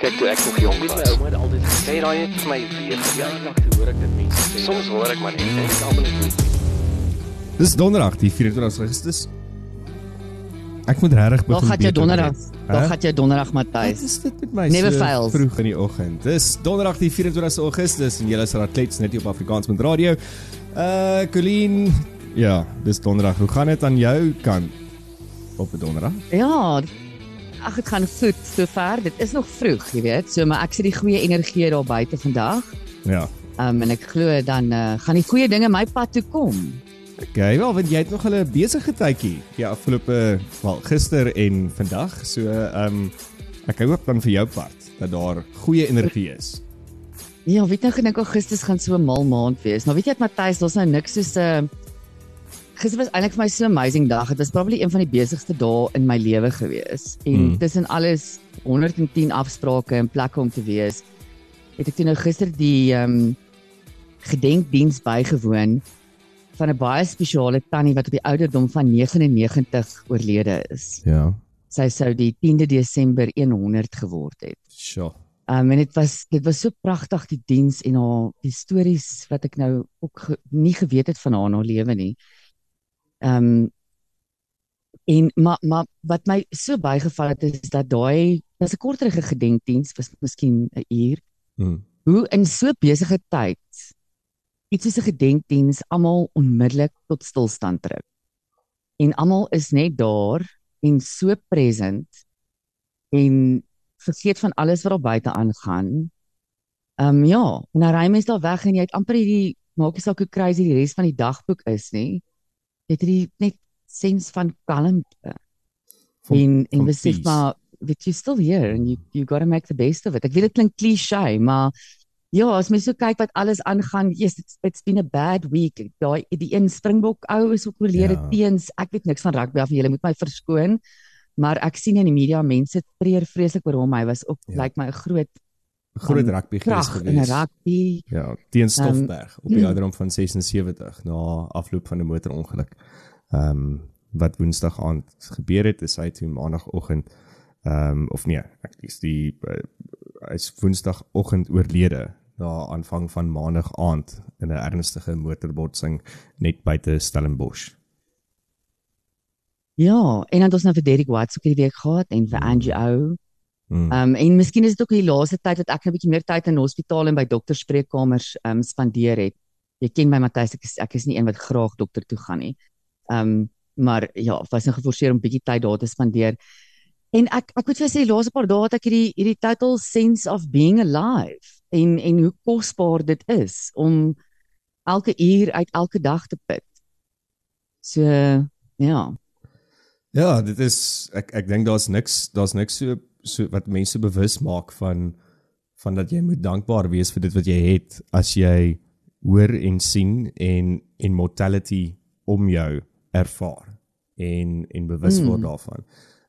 Kyk toe ek nog jonk Weet was. my ouma het altyd gesê, Sê daai het vir my weer ja, nog te hoor ek dit mense sê. Soms hoor ek maar net en ek almal net. Dis donderdag, die 24 Augustus. Ek moet regtig begin. Waar gaan jy donderdag? Waar Hè? gaan jy donderdag Wat Matthys? is dit met my Never so fails. vroeg in die oggend? Dis donderdag die 24 Augustus en julle is atlets net hier op Afrikaans met radio. Uh Colleen, ja, dis donderdag. Hoe gaan dit aan jou kant op 'n donderdag? Ja. Ag dit gaan goed sover. Dit is nog vroeg, jy weet. So maar ek sit die goeie energie daar buite vandag. Ja. Um en ek glo dan uh, gaan die goeie dinge my pad toe kom. Okay, wel, want jy het nog 'n besige tydjie die afgelope wel gister en vandag. So ehm um, ek hoop dan vir jou part dat daar goeie energie is. Ja, weet nou gedink Augustus gaan so 'n mal maand wees. Nou weet jy Matthys, daar's nou niks soos 'n uh, Gister was eintlik vir my so 'n amazing dag. Dit was probably een van die besigste dae in my lewe gewees. En Mm. tussen alles 110 afsprake en plekke om te wees, het ek toe nou gister die ehm um, gedenkdiens bygewoon van 'n baie spesiale tannie wat op die ouderdom van 99 oorlede is. Ja. Sy sou die 10de Desember 100 geword het. Sjoe. Um en dit was dit was so pragtig die diens en haar die stories wat ek nou ook ge, nie geweet het van haar in haar lewe nie. Um en maar maar wat my so bygeval het is dat daai was 'n korterige gedenkdiens was miskien 'n uur. Mm. Hoe in so besige tyd iets soos 'n gedenkdiens almal onmiddellik tot stilstand trek. En almal is net daar en so present en vergeet van alles wat daar buite aangaan. Ehm um, ja, en dan ry mens daar weg en jy het amper hierdie maak nie saak hoe crazy die res van die dagboek is nie. Het hierdie net sens van kalmte. Van- en en van besef peace. maar weet you still here and you you got to make the best of it. Ek weet dit klink cliché, maar ja, as mens so kyk wat alles aangaan, yes, it's, it's been a bad week. Daai die een Springbok ou is ook oorlede Ja. teens. Ek weet niks van rugby af, julle moet my verskoon. Maar ek sien in die media mense treur vreeslik oor hom. Hy was ook ja. lyk like my 'n groot Groot rugby gees krag in gewees. rugby. Ja, teen Stoffberg um, op die ouderdom van 76 na afloop van 'n motorongeluk. Ehm um, wat Woensdag aand gebeur het, is hy toe maandagooggend ehm um, of nee, ek is die uh, hy's Woensdagoggend oorlede na aanvang van maandag aand in 'n ernstige motorbotsing net buite Stellenbosch. Ja, en dan het ons nou vir Derek Watts ook hierdie week gehad en vir Angie Ou. Mm. Ehm um, en miskien is dit ook die laaste tyd wat ek 'n bietjie meer tyd in hospitale en by dokterspreekkamers ehm um, spandeer het. Jy ken my Matthys, ek is ek is nie een wat graag dokter toe gaan nie. Ehm um, maar ja, was nou geforseer om bietjie tyd daar te spandeer. En ek ek moet vir sê die laaste paar dae het ek hierdie hierdie total sense of being alive en en hoe kosbaar dit is om elke uur uit elke dag te put. So ja. Ja, dit is ek ek dink daar's niks daar's niks so so wat mense bewus maak van van dat jy moet dankbaar wees vir dit wat jy het as jy hoor en sien en en mortality om jou ervaar en en bewus Mm. word daarvan.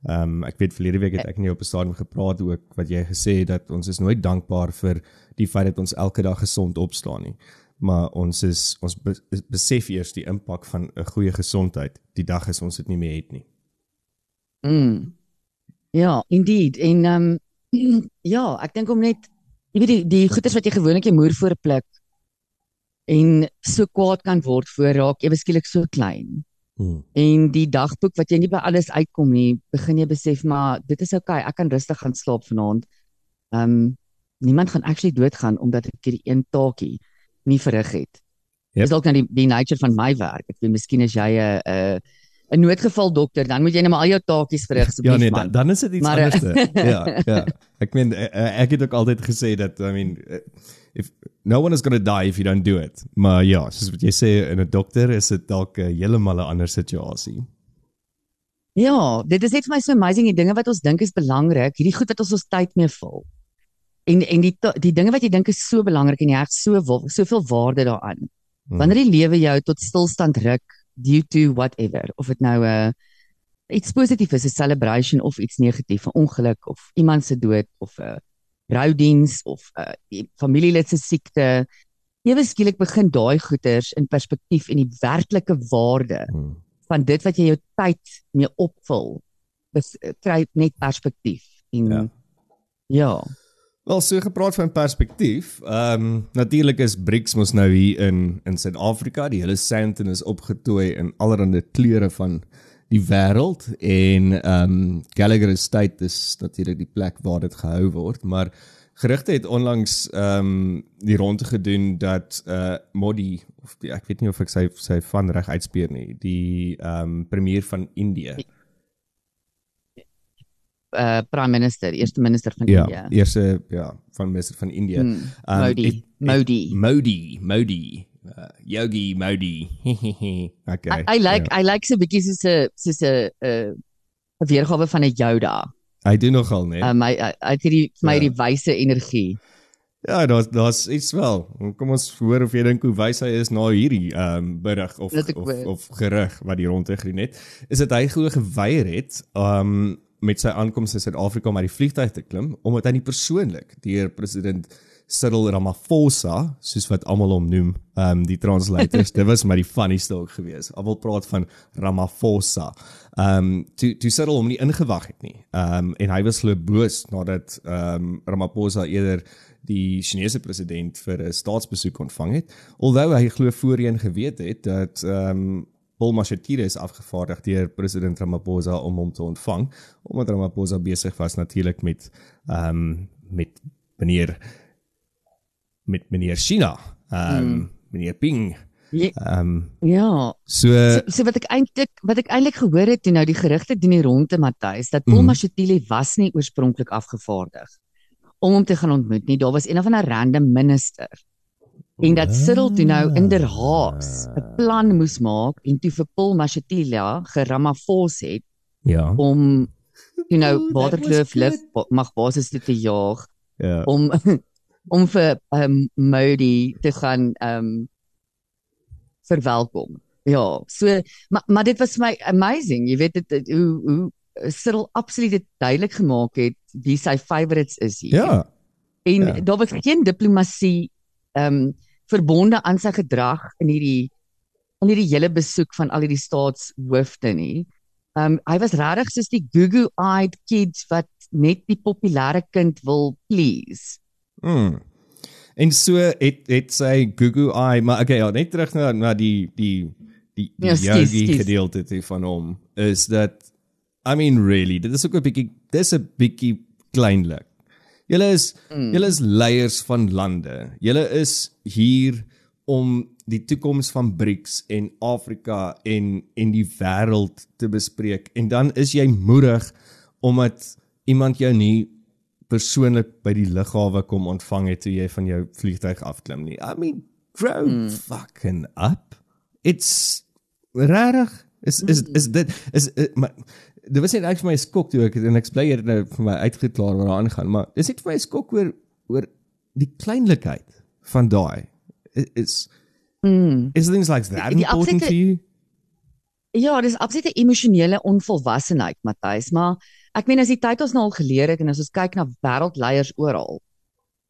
Ehm um, ek weet verlede week het ek nie op 'n stadium gepraat ook wat jy gesê het dat ons is nooit dankbaar vir die feit dat ons elke dag gesond opstaan nie. Maar ons is ons be, besef eers die impak van 'n goeie gesondheid die dag as ons dit nie meer het nie. Mm. Ja, indeed. En ehm um, ja, ek dink om net jy weet die die goeders wat jy gewoonlik jou moer voorpluk en so kwaad kan word voor raak ewe skielik so klein. Hmm. En die dagboek wat jy nie by alles uitkom nie, begin jy besef maar dit is oukei, okay, ek kan rustig gaan slaap vanaand. Ehm um, niemand gaan actually doodgaan omdat ek hierdie een taakie nie verrig het. Yep. Dis dalk nou die die nature van my werk. Ek weet miskien as jy 'n 'n 'n noodgeval dokter, dan moet jy net maar al jou taakies verrig asseblief Ja nee, man. dan, dan is dit iets Maar, eh, anders. ja, ja. Ek meen eh, eh, ek het ook altyd gesê dat I mean if no one is going to die if you don't do it. Maar ja, soos wat jy sê in 'n dokter is dit dalk 'n heeltemal 'n ander situasie. Ja, dit is net vir my so amazing die dinge wat ons dink is belangrik, hierdie goed wat ons ons tyd mee vul. En en die die dinge wat jy dink is so belangrik en jy heg so soveel waarde daaraan. Hmm. Wanneer die lewe jou tot stilstand ruk due to whatever, of dit nou 'n uh, iets positief is, 'n celebration of iets negatief, 'n ongeluk of iemand se dood of 'n roudiens of 'n uh, familielid se siekte, ewe skielik begin daai goeters in perspektief en die werklike waarde Hmm. van dit wat jy jou tyd mee opvul kry net perspektief en ja, ja Wel so gepraat van perspektief. Ehm um, natuurlik is BRICS mos nou hier in in Suid-Afrika. Die hele Sandton is opgetooi in allerlei kleure van die wêreld en ehm um, Gallagher Estate is natuurlik die plek waar dit gehou word, maar gerugte het onlangs ehm um, die ronde gedoen dat uh Modi of die, ek weet nie of ek sy sy van reg uitspeer nie, die ehm um, premier van Indië. Uh prime minister, eerste minister van Ja, India. eerste ja, van minister van Indië. Hmm, Um, Modi. het- het- Modi. Modi, Modi. Uh, Yogi Modi. okay. I, I like ja. I like so 'n bietjie soos 'n soos 'n 'n 'n weergawe van 'n Yoda. Hy doen nogal, né? Um hy hy het hierdie vir my Ja. die wyse energie. Ja, daar's daar's iets wel. Kom ons hoor of jy dink hoe wys hy is na hierdie ehm um, berig of of of gerug wat die rondte gedoen het. Is dit hy glo geweier het ehm um, met sy aankoms in Suid-Afrika om uit die vliegtuig te klim omdat hy nie persoonlik deur president Cyril Ramaphosa, soos wat almal hom noem, ehm um, die translators, dit was maar die funnieste ook geweest. Almal praat van Ramaphosa. Ehm um, toe toe Cyril hom nie ingewag het nie. Ehm um, en hy was glo boos nadat ehm um, Ramaphosa eerder die Chinese president vir 'n staatsbesoek ontvang het. Alhoewel hy glo voorheen geweet het dat ehm um, Paul Mashatile is afgevaardig deur president Ramaphosa om hom te ontvang, omdat Ramaphosa besig was natuurlik met ehm um, met meneer met meneer China, ehm um, mm. meneer Ping. Ehm um, ja. so So, so wat ek eintlik wat ek eintlik gehoor het toe nou die gerugte doen die ronde Matthys dat Paul Mhm. Mashatile was nie oorspronklik afgevaardig om hom te gaan ontmoet nie. Daar was een of ander random minister. En dat Cyril toe nou inderhaags 'n plan moes maak en toe vir Paul Mashatile geramafos het ja. om toe nou Ooh, that Waterkloof lif ba- mag basis toe te jaag Ja. om om vir um, Modi te gaan um verwelkom. Ja, so maar maar dit was my amazing. Jy weet dit dit- hoe hoe Cyril absoluut dit duidelik gemaak het wie sy favorites is hier. Ja. En ja. daar was geen diplomatie um verbonde aan sy gedrag in hierdie in hierdie hele besoek van al hierdie staatshoofde nie. Um hy was regtig soos die goo-eyed kids wat net die populêre kind wil please. Mm. En so het het sy Google Eye, maar okay, ja, net terug na na die die die die Ja, yogi gedeelte van hom is dat I mean really, dit is ook 'n bietjie dis 'n bietjie kleinlik. Julle is mm. julle is leiers van lande. Julle is hier om die toekoms van BRICS en Afrika en en die wêreld te bespreek. En dan is jy moedig omdat iemand jou nie persoonlik by die lughawe kom ontvang het toe jy van jou vliegtuig afklim nie. I mean, grow mm. fucking up. It's rarig. Is is is dit is, is maar dit was net ek vir my skok toe ek en ek bly hier nou vir my uitgeklaar wat daar aangaan, maar dis net vir my skok oor oor die kleinlikheid van daai. Is Mm. is things like that Die- die important absolute- to you? Ja, dis absoluut 'n emosionele onvolwassenheid, Matthys, maar ek meen as die tyd ons nou al geleer het en as ons kyk na wêreldleiers oral.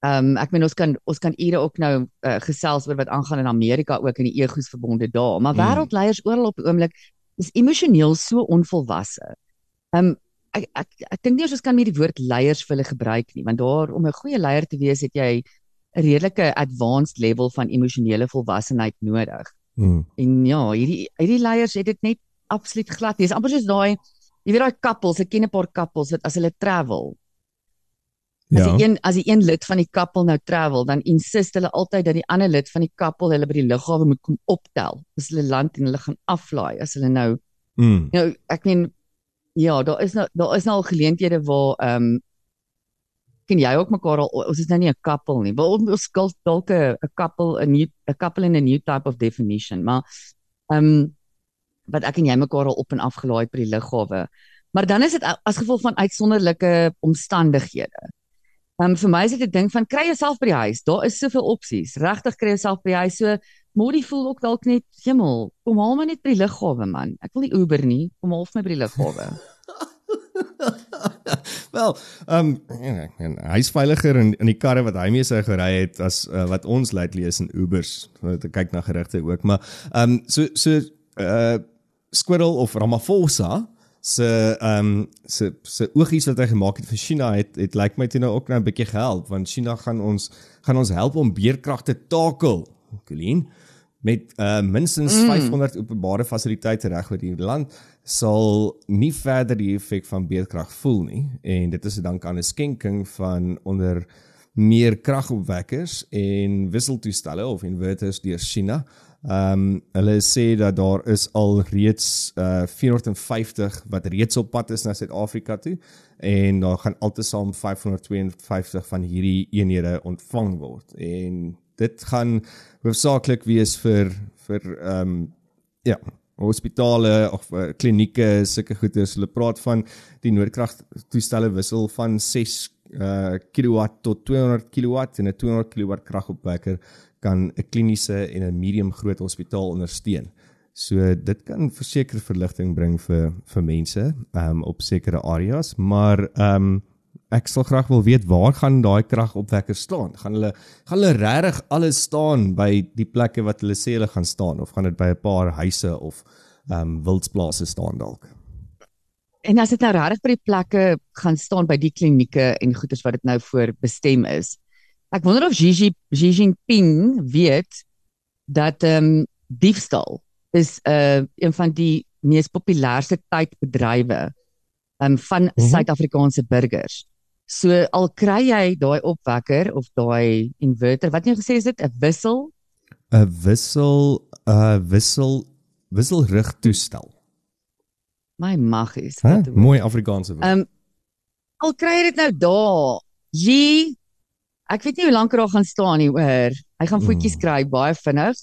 Ehm um, ek meen ons kan ons kan ure ook nou uh, gesels oor wat aangaan in Amerika ook in die egos verbonde daar, maar Mm. wêreldleiers oral op die oomblik is emosioneel so onvolwasse. Ehm um, ek ek ek dink nie ons kan meer die woord leiers vir hulle gebruik nie, want daar om 'n goeie leier te wees het jy 'n redelike advanced level van emosionele volwassenheid nodig. Hmm. En ja, hierdie hierdie leiers het dit net absoluut glad. Dis amper soos daai jy weet daai couples, ek ken 'n paar couples wat as hulle travel, as Ja. die een as die een lid van die couple nou travel, dan insist hulle altyd dat die ander lid van die couple hulle by die lughawe moet kom optel as hulle land en hulle gaan aflaai as hulle nou Hmm. nou ek meen ja, daar is nou daar is nou al geleenthede waar ehm um, ken jy ook mekaar al ons is nou nie 'n couple nie. Maar ons skuld dalk 'n 'n couple 'n new 'n couple in a new type of definition, maar ehm um, wat ek en jy mekaar al op en af gelaai het by die lughawe. Maar dan is dit as gevolg van uitsonderlike omstandighede. Ehm um, vir my is dit 'n ding van kry jouself by die huis. Daar is soveel opsies. Regtig kry jouself by die huis. So Modi voel ook dalk net, "Hemel, kom haal my net by die lughawe man. Ek wil nie Uber nie. Kom haal my by die lughawe." Wel, ehm um, en hy's veiliger in in die karre wat hy mee sou gery het as uh, wat ons lately is in Ubers. Ek kyk na gerigte ook, maar ehm um, so so uh Squirrel of Ramaphosa se ehm um, se se oogies wat hy gemaak het vir China het het lyk my toe nou ook nou 'n bietjie gehelp want China gaan ons gaan ons help om beerkrag te takel. Colleen met uh, minstens mm. 500 openbare fasiliteite reg oor die land sal nie verder die effek van beerkrag voel nie en dit is dank aan 'n skenking van onder meer kragopwekkers en wisseltoestelle of inverters deur China. Ehm um, hulle sê dat daar is al reeds uh 450 wat reeds op pad is na Suid-Afrika toe en daar gaan altesaam 552 van hierdie eenhede ontvang word en dit gaan hoofsaaklik wees vir vir ehm um, ja hospitale of uh, klinieke sulke goeders hulle praat van die noodkrag toestelle wissel van 6 uh kilowatt tot 200 kilowatt en 'n 200 kilowatt kragopwekker kan 'n kliniese en 'n medium groot hospitaal ondersteun. So dit kan verseker verligting bring vir vir mense um op sekere areas, maar um ek sal graag wil weet waar gaan daai kragopwekker staan? Gaan hulle gaan hulle regtig alles staan by die plekke wat hulle sê hulle gaan staan of gaan dit by 'n paar huise of um wildsplase staan dalk? En as dit nou regtig by die plekke gaan staan by die klinieke en goeders wat dit nou voor bestem is. Ek wonder of Xi Xi Jinping weet dat ehm um, diefstal is 'n uh, een van die mees populairste tydbedrywe um, van mm -hmm. Suid-Afrikaanse burgers. So al kry jy daai opwekker of daai inverter, wat jy gesê is dit 'n wissel? 'n Wissel 'n wissel wisselrig toestel. My mag is. Huh? Mooi Afrikaanse woord. Ehm um, al kry jy dit nou daar. Jy Ek weet nie hoe lank raak gaan staan nie, hoor. Hy gaan voetjies mm. kry baie vinnig.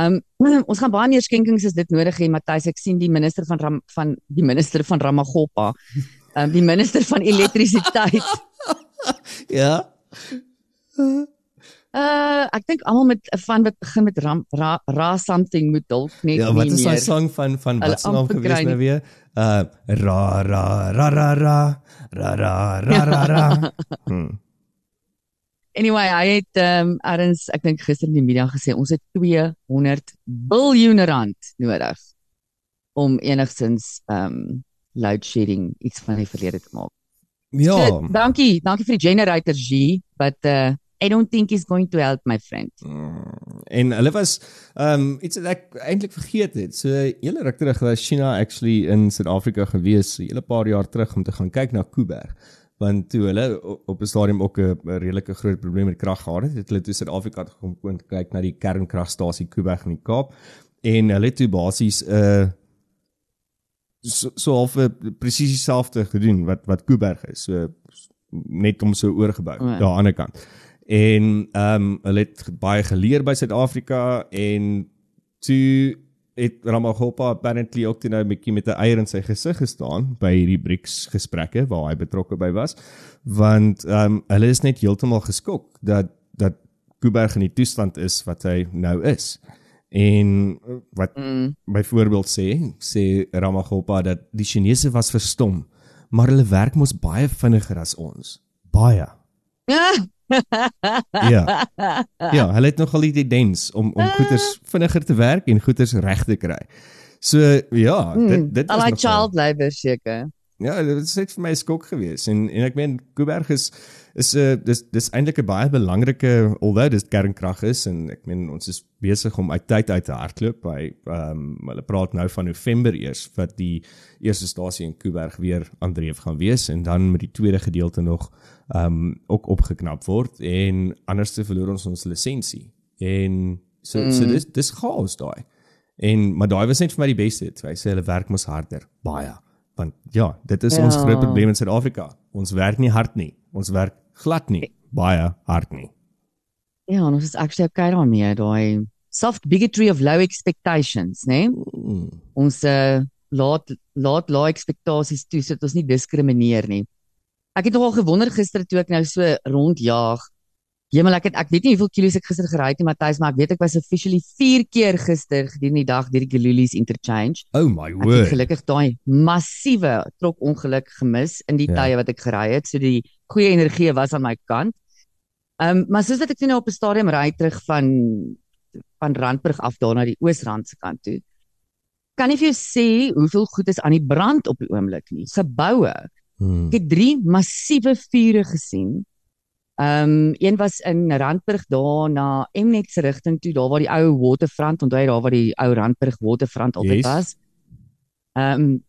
Ehm um, ons gaan baie meer skenkings as dit nodig hê, Matthys. Ek sien die minister van Ram, van die minister van Ramagopa. Ehm um, die minister van elektrisiteit. ja. Uh ek dink almal met van wat begin met ram, ra, ra something moet dalk net Ja, wat is daai sang van van wat se naam gewees nou weer? Uh ra ra ra ra ra ra ra ra ra ra. Hmm. Anyway, hy het ehm um, erns ek dink gister in die media gesê ons het 200 miljard rand nodig om enigstens ehm um, load shedding iets van die verlede te maak. Ja. So, dankie, dankie vir die generator G, but uh I don't think he's going to help my friend. Mm, en hulle was um, iets wat ek eintlik vergeet het. So hele ruk terug was China actually in Suid-Afrika gewees, 'n hele paar jaar terug om te gaan kyk na Kuiberg. Want toe hulle op 'n stadium ook 'n redelike groot probleem met krag gehad het, het hulle toe Suid-Afrika gekom om te kyk na die kernkragstasie Kuiberg in die Kaap en hulle toe basies 'n uh, so so half presies dieselfde gedoen wat wat Kuiberg is. So net om so oorgebou oh, ja. daar aan die ander kant. En ehm um, hulle het baie geleer by Suid-Afrika en toe het Ramaphosa apparently ook nou 'n bietjie met 'n eier in sy gesig gestaan by hierdie BRICS gesprekke waar hy betrokke by was want ehm um, hulle is net heeltemal geskok dat dat Kuiberg in die toestand is wat hy nou is. En wat mm. byvoorbeeld sê sê Ramaphosa dat die Chinese was verstom, maar hulle werk mos baie vinniger as ons. Baie. Ja. ja. Ja, hulle het nogal die tendens om om goeders vinniger te werk en goeders reg te kry. So ja, dit hmm, dit is like child labor seker. Ja, dit het net vir my skok gewees en en ek meen Kuiberg is is 'n uh, eh, dis dis eintlik 'n baie belangrike alhoewel dit kernkrag is en ek meen ons is besig om uit tyd uit te hardloop by ehm um, hulle praat nou van November eers wat die eerste stasie in Kuiberg weer aandreef gaan wees en dan met die tweede gedeelte nog um, ook opgeknap word en anders te verloor ons ons lisensie. En so mm. so dis dis chaos daai. En maar daai was net vir my die beste. Hy sê hulle werk mos harder, baie. Want ja, dit is ja. ons groot probleem in Suid-Afrika. Ons werk nie hard nie. Ons werk glad nie, baie hard nie. Ja, ons is actually okay daarmee, daai soft bigotry of low expectations, né? Nee? Mm. Ons uh, laat laat lae ekspektasies toe sodat ons nie diskrimineer nie. Ek het nogal gewonder gister toe ek nou so rondjaag. Jemmel ek het ek weet nie hoeveel kilos ek gister gery het nie Matthys, maar ek weet ek was officially 4 keer gister gedurende die dag deur die Gululies interchange. Oh my word. Ek het gelukkig daai massiewe trok ongeluk gemis in die ja. tye wat ek gery het. So die goeie energie was aan my kant. Ehm um, maar soos dat ek nou op 'n stadium ry terug van van Randburg af daar na die Oosrand se kant toe. kan nie vir jou sê hoeveel goed is aan die brand op die oomblik nie. Geboue. Hmm. Ek het drie massiewe vure gesien. Ehm um, een was in Randburg daar na Mnet se rigting toe, daar waar die ou waterfront, onthou jy daar waar die ou Randburg waterfront altyd Yes. was. Ehm um,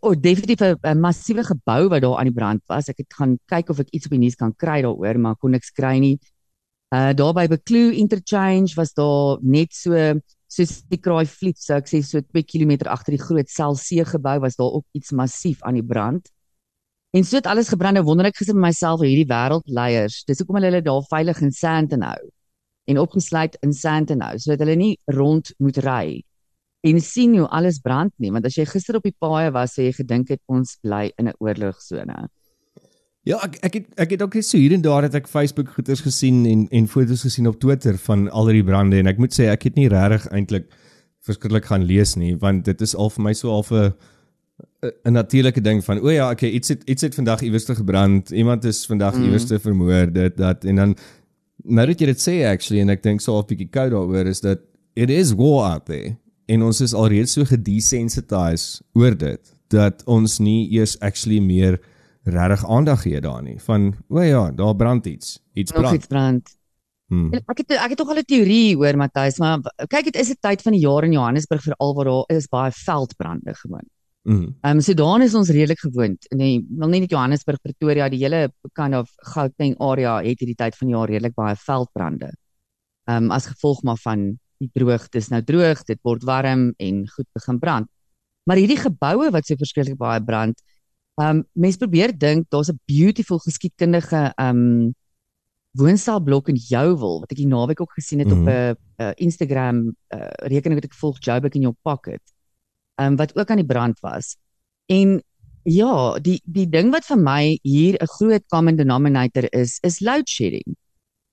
oh, definitief 'n massiewe gebou wat daar aan die brand was. Ek het gaan kyk of ek iets op die nuus kan kry daaroor, maar kon niks kry nie. Uh daar by Bekloo Interchange was daar net so soos die Kraai Vliet, so ek sê so 2 km agter die groot Celsee gebou was daar ook iets massief aan die brand. En so het alles gebrand. Nou wonder ek gesit met myself hierdie wêreldleiers. Dis hoekom hulle hulle daar veilig in Sandton hou en opgesluit in Sandton hou sodat hulle nie rond moet ry en sien hoe alles brand nie, want as jy gister op die paaie was, sê jy gedink het ons bly in 'n oorlogsone. Ja, ek ek het ek het ook net so hier en daar het ek Facebook goeters gesien en en foto's gesien op Twitter van al die brande en ek moet sê ek het nie regtig eintlik verskriklik gaan lees nie want dit is al vir my so al 'n 'n natuurlike ding van o ja, okay, iets het iets het vandag iewers te gebrand. Iemand is vandag mm. iewers te vermoor dit dat en dan nou dat jy dit sê actually en ek dink so 'n bietjie koud daaroor is dat it is war out there en ons is alreeds so gedesensitized oor dit dat ons nie eers actually meer regtig aandag gee daar nie van o ja, daar brand iets. Iets Nog brand. iets brand. Hmm. Ek het ek het tog al 'n teorie hoor Matthys, maar kyk dit is 'n tyd van die jaar in Johannesburg veral waar daar is baie veldbrande gewoon. Mm. Ehm um, so daarin is ons redelik gewoond. Nee, wel nie net Johannesburg, Pretoria, die hele kind of Gauteng area het hierdie tyd van die jaar redelik baie veldbrande. Ehm um, as gevolg maar van die droogte, dis nou droog, dit word warm en goed begin brand. Maar hierdie geboue wat so verskriklik baie brand, ehm um, mense probeer dink daar's 'n beautiful geskiedkundige ehm um, woonstelblok in Jouwel wat ek die naweek ook gesien het mm -hmm. op 'n uh, Instagram uh, rekening wat ek volg Joburg in your pocket. Um, wat ook aan die brand was. En ja, die die ding wat vir my hier 'n groot common denominator is, is load shedding.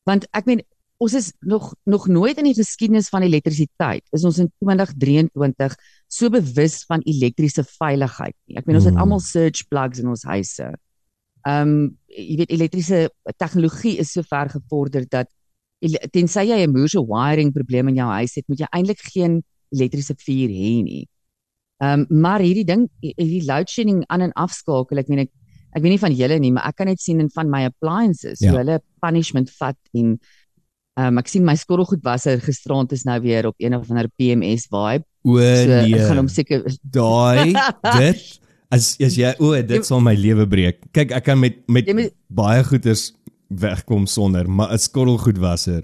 Want ek meen ons is nog nog nooit in die geskiedenis van elektrisiteit is ons in 2023 so bewus van elektriese veiligheid nie. Ek meen ons het Hmm. almal surge plugs in ons huise. Ehm um, jy weet elektriese tegnologie is so ver gevorder dat tensy jy 'n moerse wiring probleem in jou huis het, moet jy eintlik geen elektriese vuur hê nie. Ehm um, maar hierdie ding hierdie load shedding aan en afskakel, ek meen ek ek weet nie van julle nie, maar ek kan net sien in van my appliances Ja. hoe hulle punishment vat en ehm um, ek sien my skottelgoedwasser gisterand is nou weer op een of ander PMS vibe. O So nee. ek gaan hom seker daai dit as as jy o dit sal my lewe breek. Kyk, ek kan met met Jy moet- baie goeders wegkom sonder, maar 'n skottelgoedwasser.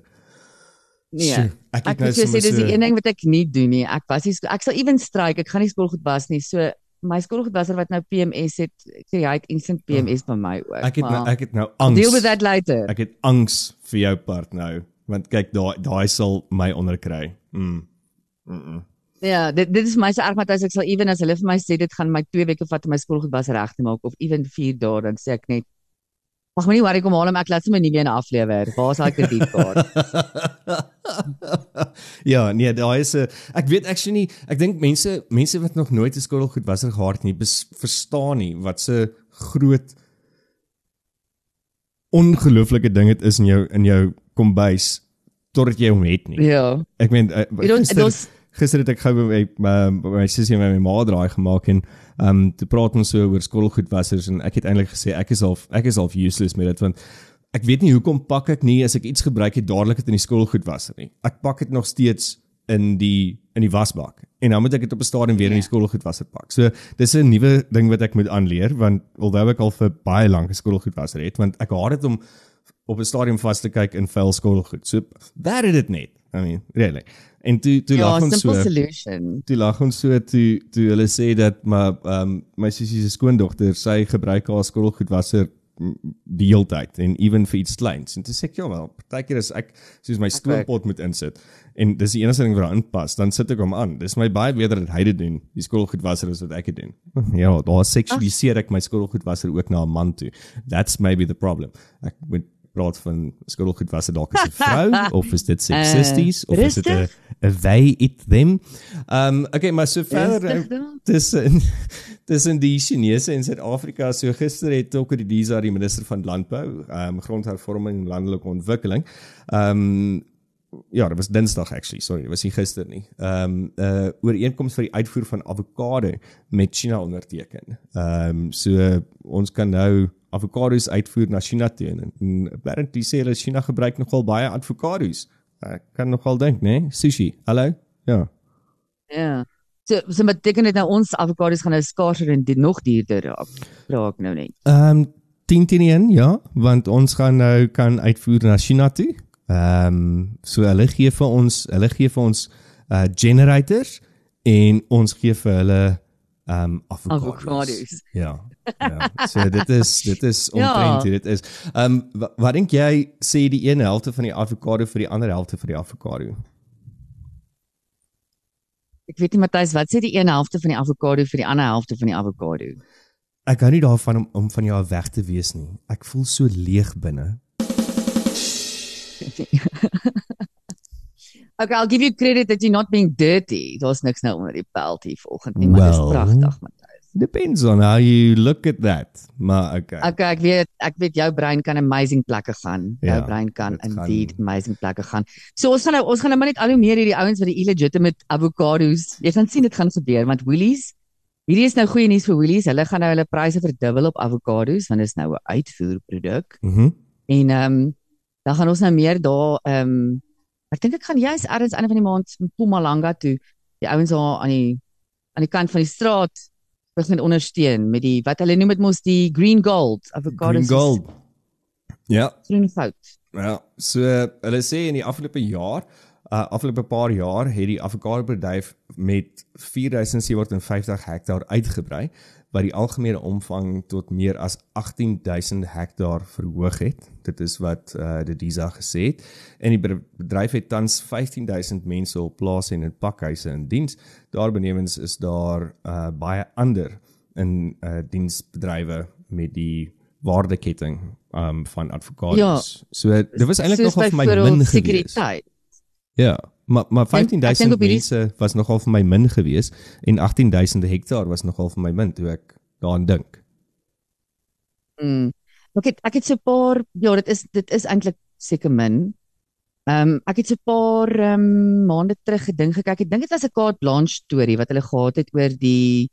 Nee. Sjoe, ek Ek het nou moet jou sê sommer dis die so een ding wat ek nie doen nie. Ek was nie ek sal ewen stryk. Ek gaan nie skottelgoed was nie. So my skottelgoedwasser wat nou PMS het, ek sê hy het instant PMS by my ook. ek het nou maar ek het nou angs. deal with that later. Ek het angs vir jou part nou, want kyk daai daai sal my onderkry. Mm. Mm. -mm. Ja, dit dit is my so erg Matthys, ek sal ewen as hulle vir my sê dit gaan my 2 weke vat om my skottelgoed was reg te maak of ewen 4 dae dan sê ek net Mag my nie worry kom haal hom ek laat sommer nie weer aflewer. Waar is daai kredietkaart? ja, nee, daai is 'n ek weet actually nie, ek dink mense mense wat nog nooit 'n skottelgoedwasser gehad het nie, bes, verstaan nie wat se groot ongelooflike ding dit is in jou in jou kombuis totdat jy hom het nie. ja. Ek meen uh, gister, gister het ek gou by my, by my sussie en my ma draai gemaak en ehm um, te praat ons so oor skottelgoedwassers en ek het eintlik gesê ek is al ek is al useless met dit want ek weet nie hoekom pak ek nie as ek iets gebruik het dadelik dit in die skottelgoedwasser nie. Ek pak dit nog steeds in die in die wasbak en dan moet ek dit op 'n stadium weer in die skottelgoedwasser pak. So dis 'n nuwe ding wat ek moet aanleer want alhoewel ek al vir baie lank 'n skottelgoedwasser het want ek haat dit om op 'n stadium vas te kyk in vuil skottelgoed. So daar het dit net. I mean, really. En toe toe ja, lag ons so. solution. toe lag ons so toe toe hulle sê dat maar ehm um, my sussie se skoondogter sy gebruik haar skottelgoedwasser die hele tyd en ewen vir iets kleins. En toe sê ek ja wel partykeer as ek soos my stoompot moet insit en dis die enigste ding wat daar inpas dan sit ek hom aan. Dis my baie beter dat hy dit doen die skottelgoedwasser as wat ek dit doen. Ja daar seksualiseer ek my skottelgoedwasser ook na 'n man toe. That's maybe the problem. Ek moet praat van skottelgoedwasser dalk as 'n vrou of is dit sexisties of is dit 'n they it them um okay maar so verder dan. tussen tussen die Chinese en Suid-Afrika. So gister het ook die Disa die minister van landbou, ehm um, grondhervorming en landelike ontwikkeling, ehm um, ja, dit was Dinsdag actually, sorry, dit was nie gister nie. Ehm um, 'n uh, ooreenkoms vir die uitvoer van avokado met China onderteken. Ehm um, so ons kan nou avokado's uitvoer na China toe en, en apparently sê hulle China gebruik nogal baie avokado's. Ek kan nogal dink, né? Nee? Sushi. Hallo? Ja. Ja. So so beteken dit nou ons avokado's gaan nou skaarser en die nog duurder raak. Raak nou net. Ehm um, 10 teen 1, ja, want ons gaan nou kan uitvoer na China toe. Ehm um, so hulle gee vir ons, hulle gee vir ons uh generators en ons gee vir hulle ehm um, avokado's. Avokado's. Ja. Ja. So dit is dit is omtrent Ja. ja. dit is. Ehm um, wat, wat dink jy sê die een helfte van die avokado vir die ander helfte vir die avokado? Ek weet nie Matthys, wat sê die een helfte van die avokado vir die ander helfte van die avokado? Ek hou nie daarvan om om van jou weg te wees nie. Ek voel so leeg binne. Okay, I'll give you credit that you're not being dirty. Daar's niks nou onder die peld hier vanoggend nie, maar Well. dis pragtig, Matthys. Depends on how you look at that. Maar okay. Okay, ek weet ek weet jou brein kan amazing plekke gaan. Jou Ja, brein kan dit gaan- indeed amazing plekke gaan. So ons gaan nou ons gaan nou maar net al hoe meer hierdie ouens wat die illegitimate avocados. Jy gaan sien dit gaan gebeur want Woolies Hierdie is nou goeie nuus vir Woolies. Hulle gaan nou hulle pryse verdubbel op avocados want dit is nou 'n uitvoerproduk. Mhm. Mm En ehm um, dan gaan ons nou meer daar ehm um, ek dink ek gaan jy's ergens einde van die maand in Mpumalanga toe. Die ouens daar aan die aan die kant van die straat begin ondersteun met die wat hulle noem dit mos die green gold avocados. Green gold. Ja, Groen goud. ja. So hulle sê in die afgelope jaar, uh afgelope paar jaar het die avokado bedryf met 4750 hektaar uitgebrei wat die algemene omvang tot meer as 18000 hektaar verhoog het. Dit is wat uh die DISA gesê het. En die be- bedryf het tans 15000 mense op plase en in pakhuise in diens. Daarbenewens is daar uh baie ander in uh diensbedrywe met die waardeketting um van advokaats. Ja. So dit was eintlik nogal vir my min sekuriteit. Ja, maar maar Ek dink- ek dink 15000 op hierdie- mense was nogal vir my min gewees en 18000 hektaar was nogal vir my min toe ek daaraan dink. Mm. Ek het ek het so 'n paar ja, dit is dit is eintlik seker min. Ehm um, ek het so 'n paar um, maande terug gedink gekyk. Ek dink dit was 'n Carte Blanche storie wat hulle gehad het oor die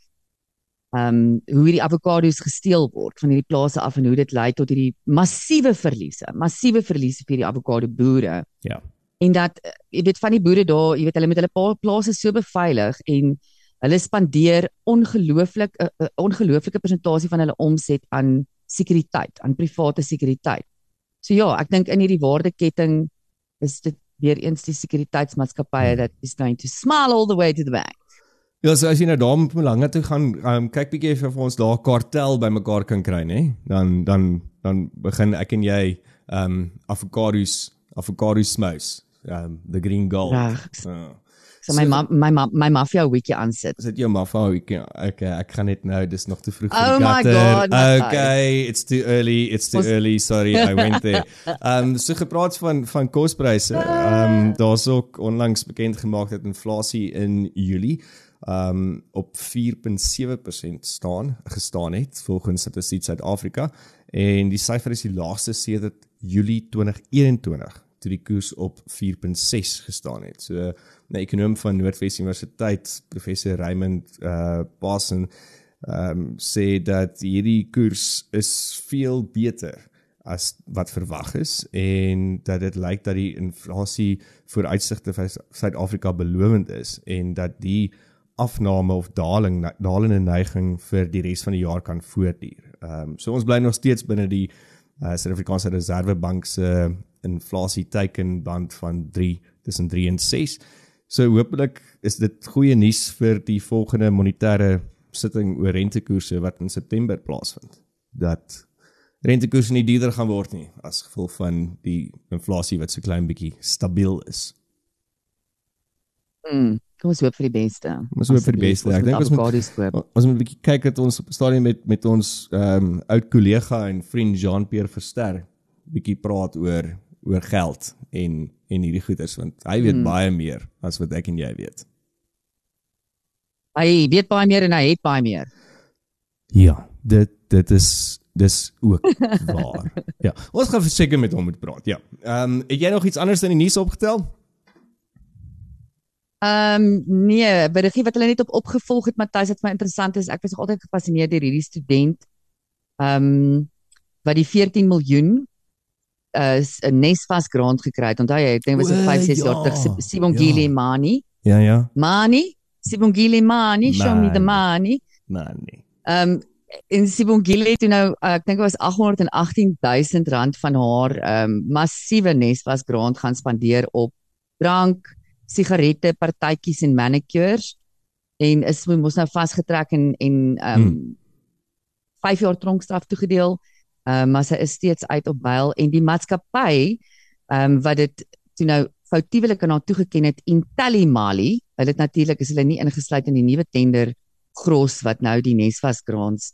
ehm um, hoe hierdie avokado's gesteel word van hierdie plase af en hoe dit lei tot hierdie massiewe verliese, massiewe verliese vir die avokado boere. Ja. En dat eh, jy weet van die boere daar, jy weet hulle met hulle plase so beveilig en hulle spandeer ongelooflik 'n uh, ongelooflike persentasie van hulle omset aan sekuriteit, aan private sekuriteit. So ja, ek dink in hierdie waardeketting is dit weer eens die sekuriteitsmaatskappye that is going to smile all the way to the bank. Ja, so as jy nou daar met Mpumalanga toe gaan, um, kyk bietjie of ons daar kartel bymekaar kan kry, nê? Dan dan dan begin ek en jy um avocados avocados smous. Um the green gold. Reg. Ja. So my ma my ma my mafia weekie aansit. Is dit jou maffa week? Okay, ek gaan net nou, dis nog te vroeg Oh vir die my gutter. God, Matthijs. Okay, it's too early. It's too Ons- early. Sorry, I went there. Um so gepraat van van kospryse. Um daar's ook onlangs bekend gemaak dat inflasie in Julie um op 4.7% staan gestaan het volgens Statistiek Suid-Afrika en die syfer is die laagste sedert Julie 2021 toe die koers op 4.6 gestaan het. So 'n ekonom van Noordwes Universiteit, professor Raymond uh Passen, ehm um, sê dat hierdie koers is veel beter as wat verwag is en dat dit lyk dat die inflasie vooruitsigte vir Suid-Afrika belovend is en dat die afname of daling dalende neiging vir die res van die jaar kan voortduur. Ehm um, so ons bly nog steeds binne die uh, Suid-Afrikaanse Reservebank se inflasie teikenband van 3 tussen 3 en 6. So hopelik is dit goeie nuus vir die volgende monetêre sitting oor rentekoerse wat in September plaasvind. Dat rentekoerse nie duurder gaan word nie as gevolg van die inflasie wat so klein bietjie stabiel is. Mm. Kom ons hoop vir die beste. Ons hoop vir die beste. Ek dink ons moet ons moet 'n bietjie kyk dat ons op stadium met met ons ehm um, oud kollega en vriend Jean-Pierre Verster bietjie praat oor oor geld en en hierdie goeders want hy weet hmm. baie meer as wat ek en jy weet. Hy weet baie meer en hy het baie meer. Ja, dit dit is dis ook waar. Ja, ons gaan verseker met hom moet praat. Ja. Ehm um, het jy nog iets anders in die nuus opgetel? Ehm um, nee, berigie wat hulle net op opgevolg het Matthys wat vir my interessant is. Ek was nog altyd gefassineerd deur hierdie student ehm um, wat die 14 miljoen is 'n Nesvas grant gekry het. Onthou jy, ek dink dit was O, 5 6 ja, jaar terug Si- Sibongile ja. Mani. Ja, ja. Mani, Sibongile Mani, show me the money. Man nee. Ehm um, en Sibongile het nou uh, ek dink dit was 818000 rand van haar ehm um, massiewe Nesvas grant gaan spandeer op drank, sigarette, partytjies en manicures en is mos nou vasgetrek en en ehm um, 5 jaar tronkstraf toegedeel. Ehm um, maar sy is steeds uit op bail en die maatskappy ehm um, wat dit toe nou foutiewelik aan haar toegeken het Intellimali, hulle het natuurlik is hulle nie ingesluit in die nuwe tender gros wat nou die Nesvas grants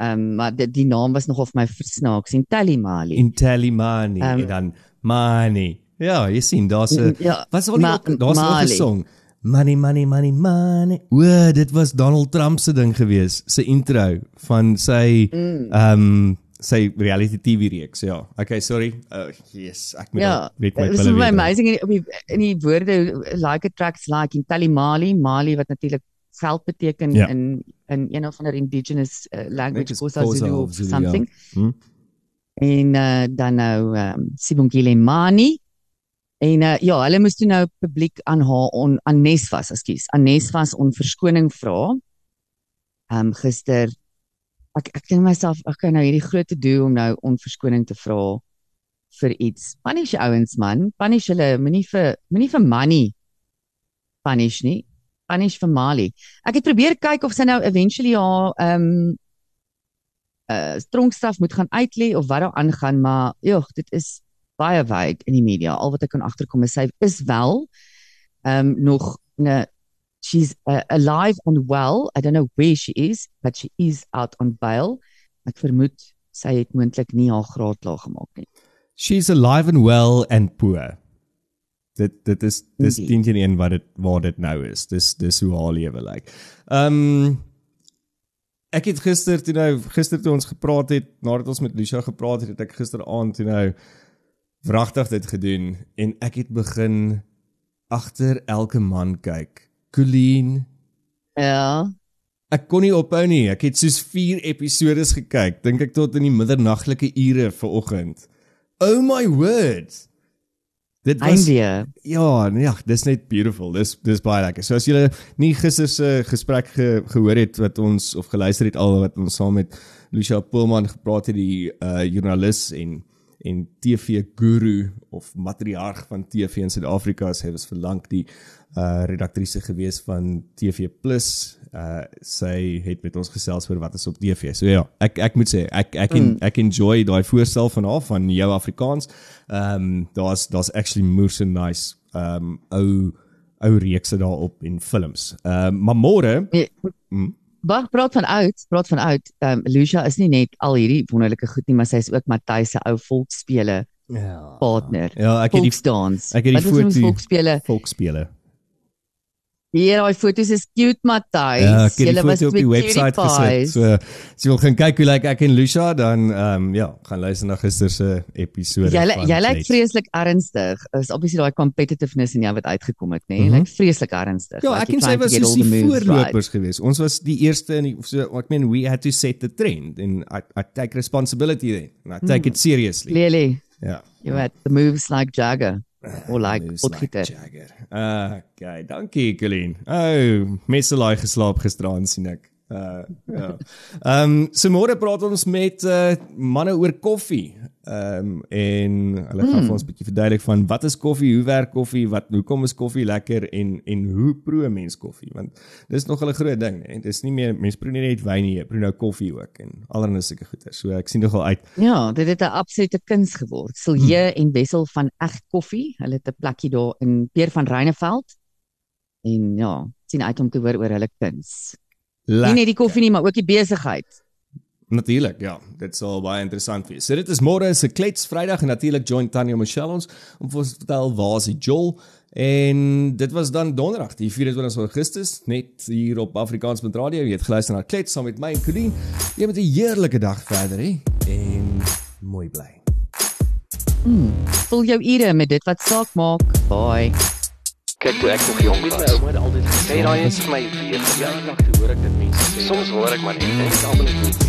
ehm um, maar die, die naam was nogal vir my versnaaks Intellimali. Intellimani Ehm, en dan money. Ja, jy sien daar's 'n ja, Wat Ma- al daar's nog 'n Mali. song. Money money money money. O, dit was Donald Trump se ding gewees, sy intro van sy Mm. ehm um, sy reality TV reeks. Ja. Okay, sorry. Uh, yes, ek moet Ja, weet my Dit is pille vir my weer. amazing in die, in die woorde like attracts like in Talimali, Mali wat natuurlik geld beteken Ja. in in een of ander indigenous uh, language is Xhosa Zulu of Zulu, ja. something. Hm? En uh, dan nou um, Sibongile Mani en uh, ja, hulle moes toe nou publiek aan haar on, aan Nesvas, ekskuus, aan Nesvas om verskoning vra. Ehm um, gister ek ek dink myself ek kan nou hierdie groot te doen om nou om verskoning te vra vir iets. Punish ouens man, punish hulle, moenie vir moenie vir money punish nie. Punish vir Mali. Ek het probeer kyk of sy nou eventually haar ehm um, uh tronkstraf moet gaan uitlê of wat daar aangaan, maar joh, dit is baie vague in die media. Al wat ek kan agterkom is sy is wel ehm um, nog 'n she's uh, alive and well. I don't know where she is, but she is out on bail. Ek vermoed sy het moontlik nie haar graad klaar gemaak nie. She's alive and well and poor. Dit dit is dis Indeed. 10 teen 1 wat dit waar dit nou is. Dis dis hoe haar lewe lyk. Ehm um, ek het gister toe nou gister toe ons gepraat het, nadat ons met Lucia gepraat het, het ek gisteraand toe nou wragtig dit gedoen en ek het begin agter elke man kyk. Colleen, Ja. ek kon nie ophou nie. Ek het soos 4 episodes gekyk, dink ek tot in die middernagtelike ure vanoggend. Oh my word. Dit was Eindie. Ja, nee, ja, dis net beautiful. Dis dis baie lekker. So as julle nie gister se gesprek ge, gehoor het wat ons of geluister het al wat ons saam met Lucia Poolman gepraat het die uh joernalis en en TV guru of matriarg van TV in Suid-Afrika, sy was vir lank die uh redaktrise gewees van TV Plus. Uh sy het met ons gesels oor wat is op TV. So ja, ek ek moet sê ek ek en, ek enjoy daai voorstel van haar van jou Afrikaans. Ehm um, daar's daar's actually moose and nice ehm um, ou ou reekse daarop en films. Ehm um, maar môre Nee, Mm. Wag, praat van oud, praat van oud. Ehm um, Lucia is nie net al hierdie wonderlike goed nie, maar sy is ook Matthys se ou volksspele ja, partner. ja, ek het die Volksdans. ek het die foto- volksspele? volksspele. Hier, daai foto's is cute, Matthys. Ja, ek het die foto op die webwerf gesit. So as jy wil gaan kyk hoe lyk ek en Lucia dan ehm um, ja, gaan luister na gister se episode. Jy jy lyk vreeslik ernstig. Is obviously daai competitiveness in jou wat uitgekom het, nê? Nee? Mhm. Lyk vreeslik ernstig. Ja, Like ek en sy was soos die voorlopers geweest. Ons was die eerste in die so ek meen we had to set the trend and I I take responsibility then. And I take it seriously. Clearly, Ja. you had the moves like Jagger or like. Jagger. Ah, okay, dankie Colleen. Oh, messelaai geslaap gisteraand sien ek. Uh ja. Ehm um, so môre praat ons met uh manne oor koffie. Ehm um, en hulle gaan Hmm. vir ons 'n bietjie verduidelik van wat is koffie, hoe werk koffie, wat hoekom is koffie lekker en en hoe proe mens koffie? Want dis nog 'n groot ding, hè. Dis nie meer mense proe nie net wyn nie, jy proe nou koffie ook en allerlei sulke goeie. So ek sien nogal uit. Ja, dit het 'n absolute kuns geword. Silje en Wessel van Eg Koffie, hulle het 'n plekkie daar in Peer van Reyneveld. En ja, sien uit om te hoor oor hulle kuns. Nie net die koffie nie, maar ook die besigheid. Natuurlik, ja. Dit sal baie interessant wees. So dit is môre se klets Vrydag en natuurlik join Tanya Michelle ons om vir ons te vertel waar is die Joel en dit was dan donderdag die 24 Augustus net hier op Afrikaans met radio. Jy het geluister na klets saam met my en Colleen. Jy met 'n heerlike dag verder hè en mooi bly. Mm, vul jou ure met dit wat saak maak. Bye. Kyk toe ek nog jong Met my was. ouma het altyd gesê, daai is vir my weer. ja, toe hoor ek dit mense sê. Soms hoor ek maar net Dit is almal net